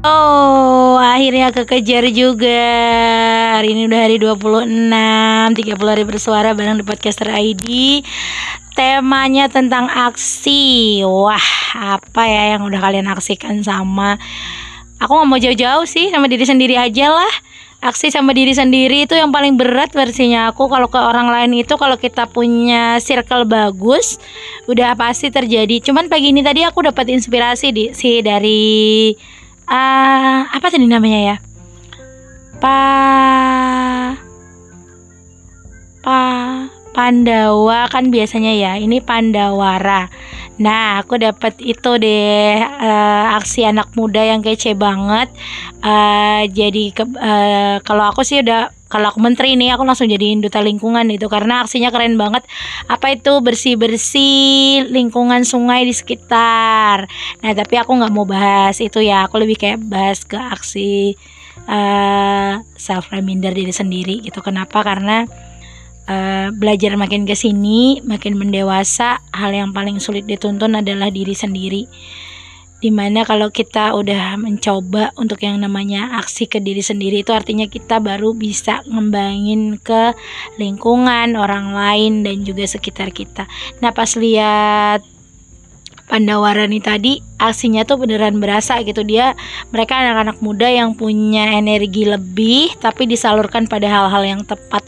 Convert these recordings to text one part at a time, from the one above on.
Oh, akhirnya kekejar juga. Hari ini udah hari 26, 30 hari bersuara bareng di Podcaster ID. Temanya tentang aksi. Wah, apa ya yang udah kalian aksikan sama Aku nggak mau jauh-jauh sih sama diri sendiri aja lah. Aksi sama diri sendiri itu yang paling berat versinya aku. Kalau ke orang lain itu kalau kita punya circle bagus, udah pasti terjadi. Cuman pagi ini tadi aku dapat inspirasi di sih dari uh, apa tadi namanya ya? Pa pa Pandawa kan biasanya ya ini Pandawara. Nah aku dapat itu deh uh, aksi anak muda yang kece banget. Uh, jadi ke, uh, kalau aku sih udah kalau aku menteri nih aku langsung jadiin duta lingkungan itu karena aksinya keren banget. Apa itu? Bersih bersih lingkungan sungai di sekitar. Nah tapi aku nggak mau bahas itu ya. Aku lebih kayak bahas ke aksi uh, self reminder diri sendiri gitu. Kenapa? Karena Uh, belajar makin ke sini, makin mendewasa, hal yang paling sulit dituntun adalah diri sendiri di mana kalau kita udah mencoba untuk yang namanya aksi ke diri sendiri itu artinya kita baru bisa ngembangin ke lingkungan orang lain dan juga sekitar kita. Nah pas lihat Pandawarani tadi aksinya tuh beneran berasa gitu. Dia mereka anak-anak muda yang punya energi lebih tapi disalurkan pada hal-hal yang tepat.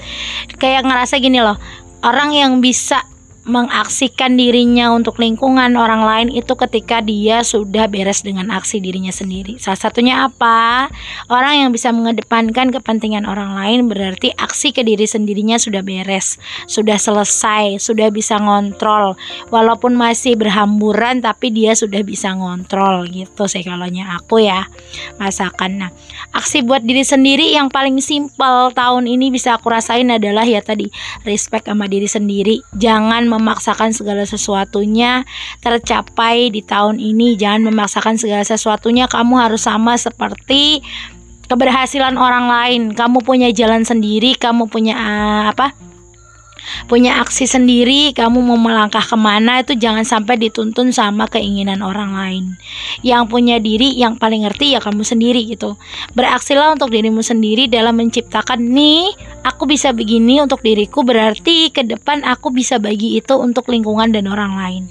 Kayak ngerasa gini loh orang yang bisa mengaksikan dirinya untuk lingkungan orang lain itu ketika dia sudah beres dengan aksi dirinya sendiri. Salah satunya apa? Orang yang bisa mengedepankan kepentingan orang lain berarti aksi ke diri sendirinya sudah beres, sudah selesai, sudah bisa ngontrol. Walaupun masih berhamburan tapi dia sudah bisa ngontrol gitu kalau aku ya. Masakan. Nah, aksi buat diri sendiri yang paling simpel tahun ini bisa aku rasain adalah ya tadi respect sama diri sendiri. Jangan memaksakan segala sesuatunya tercapai di tahun ini. Jangan memaksakan segala sesuatunya kamu harus sama seperti keberhasilan orang lain. Kamu punya jalan sendiri, kamu punya uh, apa? Punya aksi sendiri kamu mau melangkah ke mana itu jangan sampai dituntun sama keinginan orang lain. Yang punya diri yang paling ngerti ya kamu sendiri gitu. Beraksilah untuk dirimu sendiri dalam menciptakan nih aku bisa begini untuk diriku berarti ke depan aku bisa bagi itu untuk lingkungan dan orang lain.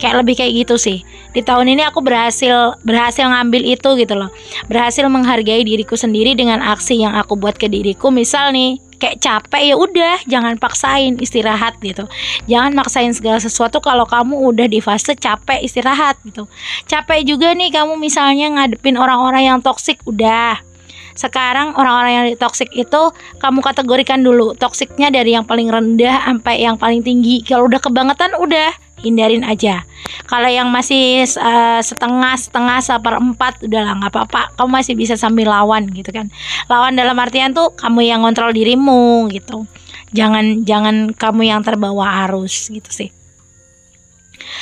Kayak lebih kayak gitu sih. Di tahun ini aku berhasil berhasil ngambil itu gitu loh. Berhasil menghargai diriku sendiri dengan aksi yang aku buat ke diriku. Misal nih kayak capek ya udah jangan paksain istirahat gitu. Jangan maksain segala sesuatu kalau kamu udah di fase capek istirahat gitu. Capek juga nih kamu misalnya ngadepin orang-orang yang toksik udah sekarang orang-orang yang toksik itu kamu kategorikan dulu. Toksiknya dari yang paling rendah sampai yang paling tinggi. Kalau udah kebangetan udah. Hindarin aja. Kalau yang masih uh, setengah setengah seperempat udahlah nggak apa-apa. Kamu masih bisa sambil lawan gitu kan. Lawan dalam artian tuh kamu yang kontrol dirimu gitu. Jangan jangan kamu yang terbawa arus gitu sih.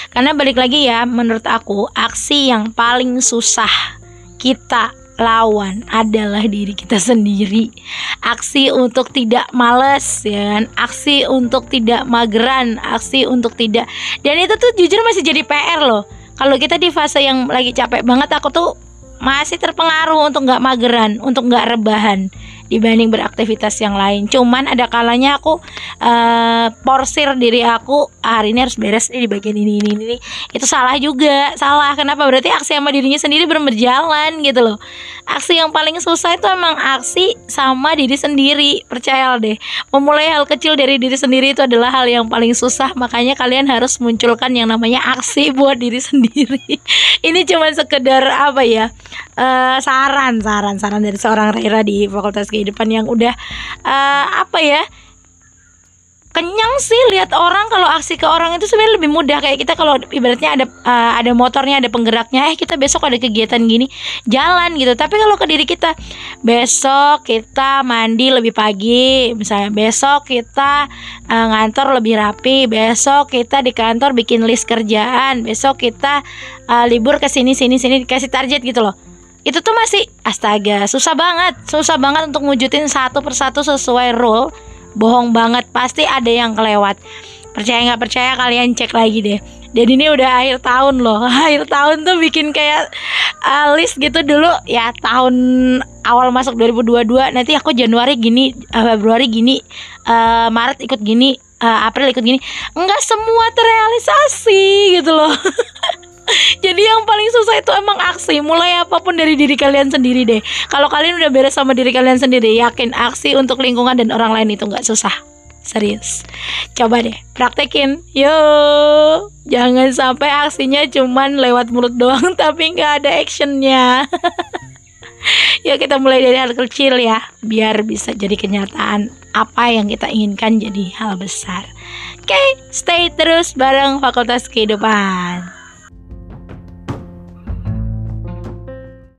Karena balik lagi ya menurut aku aksi yang paling susah kita lawan adalah diri kita sendiri. Aksi untuk tidak males ya kan? Aksi untuk tidak mageran, aksi untuk tidak dan itu tuh jujur masih jadi PR loh. Kalau kita di fase yang lagi capek banget aku tuh masih terpengaruh untuk nggak mageran, untuk nggak rebahan dibanding beraktivitas yang lain. Cuman ada kalanya aku uh, porsir diri aku ah, hari ini harus beres nih di bagian ini ini ini. Itu salah juga. Salah. Kenapa? Berarti aksi sama dirinya sendiri belum berjalan gitu loh. Aksi yang paling susah itu emang aksi sama diri sendiri. Percaya deh. Memulai hal kecil dari diri sendiri itu adalah hal yang paling susah. Makanya kalian harus munculkan yang namanya aksi buat diri sendiri. ini cuma sekedar apa ya? Uh, saran, saran, saran dari seorang Rera di Fakultas kehidupan yang udah uh, apa ya kenyang sih lihat orang kalau aksi ke orang itu sebenarnya lebih mudah. Kayak kita kalau ibaratnya ada uh, ada motornya ada penggeraknya eh kita besok ada kegiatan gini jalan gitu. Tapi kalau ke diri kita besok kita mandi lebih pagi misalnya besok kita uh, ngantor lebih rapi besok kita di kantor bikin list kerjaan besok kita uh, libur ke sini sini sini dikasih target gitu loh itu tuh masih astaga susah banget. Susah banget untuk wujudin satu persatu sesuai rule. Bohong banget pasti ada yang kelewat. Percaya nggak percaya kalian cek lagi deh. Dan ini udah akhir tahun loh. Akhir tahun tuh bikin kayak uh, list gitu dulu. Ya tahun awal masuk 2022 nanti aku Januari gini uh, Februari gini uh, Maret ikut gini uh, April ikut gini. Enggak semua terrealisasi gitu loh Jadi yang paling susah itu emang aksi. Mulai apa pun dari diri kalian sendiri deh. Kalau kalian udah beres sama diri kalian sendiri Yakin aksi untuk lingkungan dan orang lain itu nggak susah. Serius. Coba deh praktekin. Yuk Jangan sampai aksinya cuman lewat mulut doang Tapi nggak ada actionnya. Ya kita mulai dari hal kecil ya Biar bisa jadi kenyataan Apa yang kita inginkan jadi hal besar. Oke, okay, stay terus bareng Fakultas Kehidupan